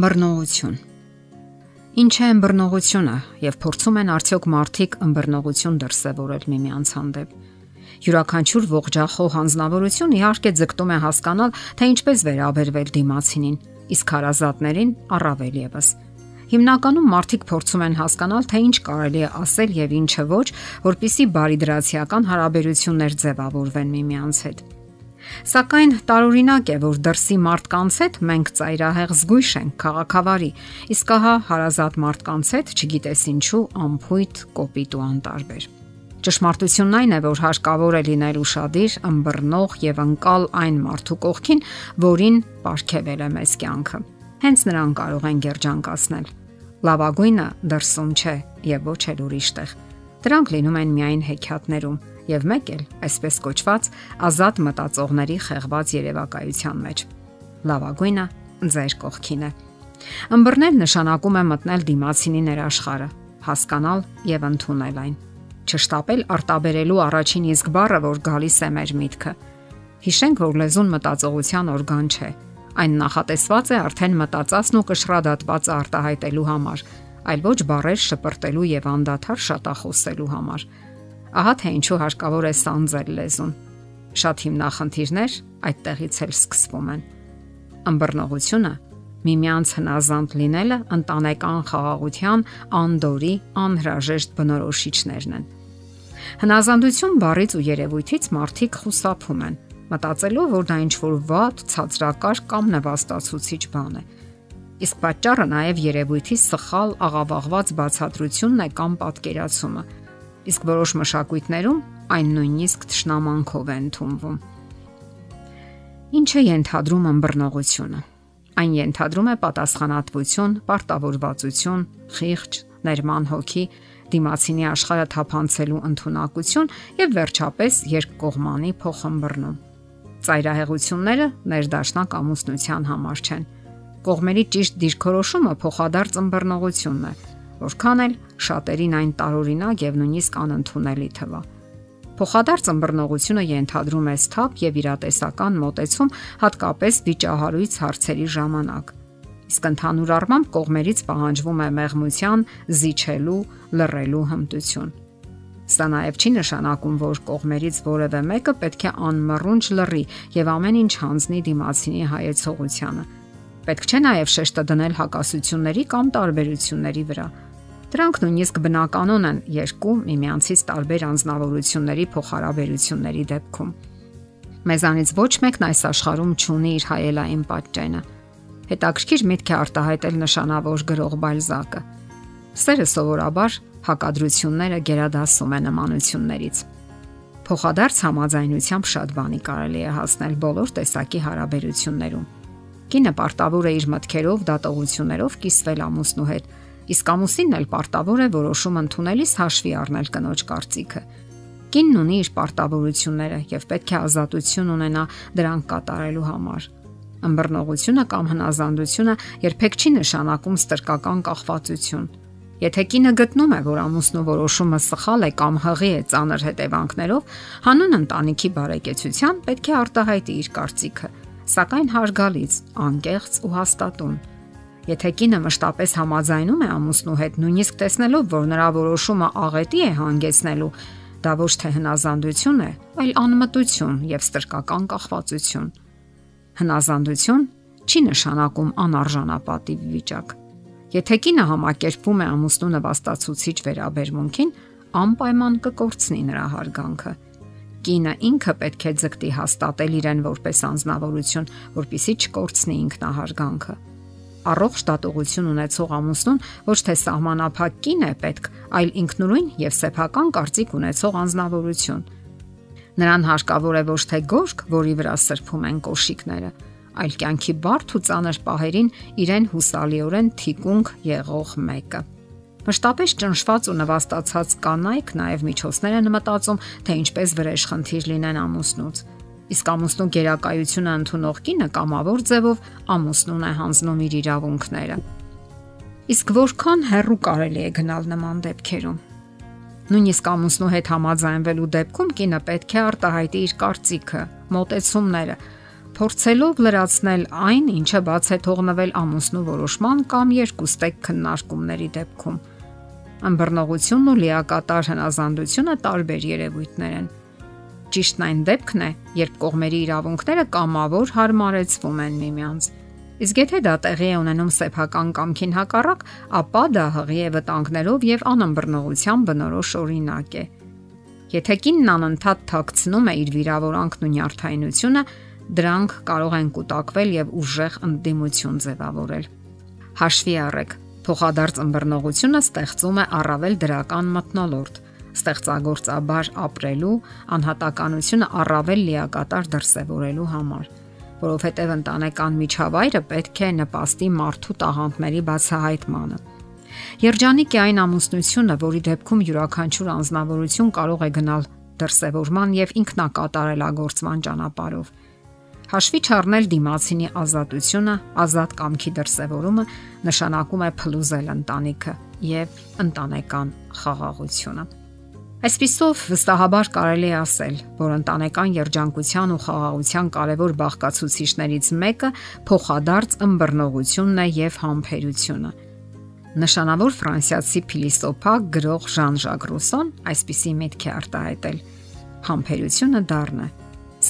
Ըմբռնողություն Ինչ է ըմբռնողությունը եւ փորձում են արդյոք մարդիկ ըմբռնողություն դրսեւորել միմյանց հանդեպ։ Յուրաքանչյուր ողջախոհ հանձնավորություն իհարկե ձգտում է հասկանալ, թե ինչպես վերաբերվել դիմացինին, իսկ հարազատներին առավել եւս։ Հիմնականում մարդիկ փորձում են հասկանալ, թե ինչ կարելի է ասել եւ ինչը ոչ, որpիսի բարիդրացիական հարաբերություններ ձևավորվեն միմյանց հետ։ Սակայն տարօրինակ է, որ դրսի մարդկանց հետ մենք ծայրահեղ զգույշ ենք քաղաքավարի, իսկ ահա հարազատ մարդկանց հետ չգիտես ինչու ամփույթ կոպիտ ու անտարբեր։ Ճշմարտությունն այն է, որ հարկավոր է լինել ուրشادիր, ըմբռնող եւ անկալ այն մարդու կողքին, որին ապարգևել է մեզ կյանքը։ Հենց նրան կարող են երջանկացնել։ Լավագույնը դրսում չէ եւ ոչ էլ ուրիշ տեղ։ Դրանք լինում են միայն հեքիաթներում, եւ մեկ էլ, այսպես կոչված, ազատ մտածողների խեղված երևակայության մեջ։ Լավագույնը ձեր կողքին է։ Ըմբռնել նշանակում է մտնել դիմացինի ներաշխարը, հասկանալ եւ ընդունել այն։ Չշտապել արտաբերելու առաջին իսկ բառը, որ գալիս է մեր միտքը։ Հիշենք, որ լեզուն մտածողության օրգան չէ։ Այն նախատեսված է արդեն մտածածն ու կշռադատվածը արտահայտելու համար, այլ ոչ բառեր շպրտելու եւ անդադար շատախոսելու համար։ Ահա թե ինչու հարկավոր է սանձել լեզուն։ Շատ հիմնախնդիրներ այդտեղից էլ սկսվում են։ Ըմբռնողությունը միմյանց հնազանդ լինելը ընտանեկան խաղաղության անդորի անհրաժեշտ բնորոշիչներն են։ Հնազանդություն բառից ու երևույթից մարդիկ խուսափում են, մտածելով, որ դա ինչ որ վատ, ցածրակար կամ նվաստացուցիչ բան է։ Իսկ պատճառը նաև երևույթի սխալ աղավաղված բացատրությունն է կամ պատկերացումը իսկ որոշ մշակույթներում այն նույնիսկ ճշնամանքով է ընդունվում։ Ինչ է ենթադրում ըմբռնողությունը։ Այն ենթադրում է պատասխանատվություն, պարտավորվածություն, խիղճ, ներման հոգի, դիմացինի աշխարհը թափանցելու ընտունակություն եւ վերջապես երկկողմանի փոխըմբռնում։ Ծայրահեղությունները ներդաշնակ ամուսնության համար չեն։ Կողմերի ճիշտ դիրքորոշումը փոխադարձ ըմբռնողությունն է, որքան էլ շատերին այն տարօրինակ եւ նույնիսկ անընդունելի թվա։ Փոխադարձ ըմբռնողությունը ենթադրում է սթափ եւ իրատեսական մոտեցում հատկապես վիճահարույց հարցերի ժամանակ։ Իսկ ընդհանուր առմամբ կողմերից պահանջվում է մեղմության, զիջելու, լռելու հմտություն։ Սա նաև չի նշանակում, որ կողմերից որևէ մեկը պետք է անմռունչ լռի եւ ամեն ինչ հանձնի դիմացինի հայեցողությանը։ Պետք չէ նաև շեշտը դնել հակասությունների կամ տարբերությունների վրա Դրանք նույնիսկ բնականon են երկու միմյանցից տարբեր անznավորությունների փոխհարաբերությունների դեպքում։ Մեզանից ոչ մեկն այս աշխարհում չունի իր հայելային պատճենը։ Հետաքրքիր միտք է արտահայտել նշանավոր գրող Բալզակը։ Սերը սովորաբար հակադրությունները գերադասում է նմանություններից։ Փոխադարձ համաձայնությամբ շատ բանի կարելի է հասնել բոլոր տեսակի հարաբերություններում։ Կինը պարտավոր է իր մտքերով, դատողություններով կիսվել ամուսնու հետ, իսկ ամուսինն էլ պարտավոր է որոշում ընդունելիս հաշվի առնել կնոջ կարծիքը։ Կինն ունի իր պարտավորությունները եւ պետք է ազատություն ունենա դրանք կատարելու համար։ Ըմբռնողությունը կամ հնազանդությունը երբեք չի նշանակում ստրկական կախվածություն։ Եթե կինը գտնում է, որ ամուսնու որոշումը սխալ է կամ հղի է ծանր հետևանքներով, հանուն ընտանիքի բարեկեցության պետք է արտահայտի իր կարծիքը, սակայն հարգալից, անկեղծ ու հաստատուն։ Եթե կինը մշտապես համաձայնում է ամուսնու հետ, նույնիսկ տեսնելով, որ նրա որոշումը աղետի է հանգեցնելու, դա ոչ թե հնազանդություն է, այլ անմտություն եւ ստրկական կախվածություն։ Հնազանդություն չի նշանակում անարժանապատիվ վիճակ։ Եթե կինը համակերպվում է ամուսնու նվաստացուցիչ վերաբերմունքին, անպայման կկորցնի նրա հարգանքը։ Կինը ինքը պետք է ձգտի հաստատել իրեն որպես անznավորություն, որpիսի չկորցնի ինքնահարգանքը առողջ դատողություն ունեցող ամուսնուն ոչ թե սահմանափակ կին է պետք, այլ ինքնուրույն եւ սեփական կարծիք ունեցող անznավորություն։ Նրան հարկավոր է ոչ թե գորգ, որի վրա սրբում են կոշիկները, այլ կյանքի բարդ ու ծանր պահերին իրեն հուսալիորեն թիկունք եղող մեկը։ Մշտապես ճնշված ու նվաստացած կանայք նաև միջոցներ են մտածում, թե ինչպես վրեժխնդիր լինեն ամուսնուց իսկ ամուսնու գերակայությունը ընդունող կինը կամավոր ձևով ամուսնուն է հանձնում իր իրավունքները։ Իսկ որքան հեռու կարելի է գնալ նման դեպքերում։ Նույնիսկ ամուսնու հետ համաձայնվելու դեպքում կինը պետք է արտահայտի իր կարծիքը, մտածումները, փորձելով լրացնել այն, ինչը բաց է թողնվել ամուսնու որոշման կամ երկուստեք քննարկումների դեպքում։ Ամբռնողությունն ու լիակատար հնազանդությունը տարբեր երևույթներ են։ Ճիշտն այն դեպքն է, երբ կողմերի իրավունքները կամավոր հարմարեցվում են միմյանց։ Իսկ եթե դա տեղի է ունենում սեփական կամքին հակառակ, ապա դա հղի է վտանգներով եւ անըմբռնողության բնորոշ օրինակ է։ Եթե կինն անընդհատ թաքցնում է իր վիրավորանքն ու նյարդայնությունը, դրանք կարող են կուտակվել եւ ուժեղ ընդդիմություն ձևավորել։ Հաշվի առեք, փոխադարձ ըմբռնողությունը ստեղծում է առավել դրական մտնոլորտ, ստեղծագործաբար ապրելու, անհատականությունը առավել լիակատար դրսևորելու համար որովհետև ընտանեկան միջավայրը պետք է նպաստի մարդու տաղանդների բացահայտմանը։ Երջանիկ է այն ամուսնությունը, որի դեպքում յուրաքանչյուր անznավորություն կարող է գնալ դրսևորման եւ ինքնակատարելագործման ճանապարհով։ Հաշվի չառնել դիմացինի ազատությունը, ազատ կամքի դրսևորումը նշանակում է փլուզել ընտանիքը եւ ընտանեկան խաղաղությունը։ Այսպիսով վստահաբար կարելի է ասել, որ ընտանեկան երջանկության ու խաղաղության կարևոր բաղկացուցիչներից մեկը փոխադարձ ըմբռնողությունն է եւ համբերությունը։ Նշանավոր ֆրանսիացի փիլիսոփա գրող Ժան Ժակ Ռուսոն այսպիսի միտք է արտահայտել. համբերությունը դառն է,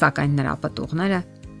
սակայն նրա պատուղները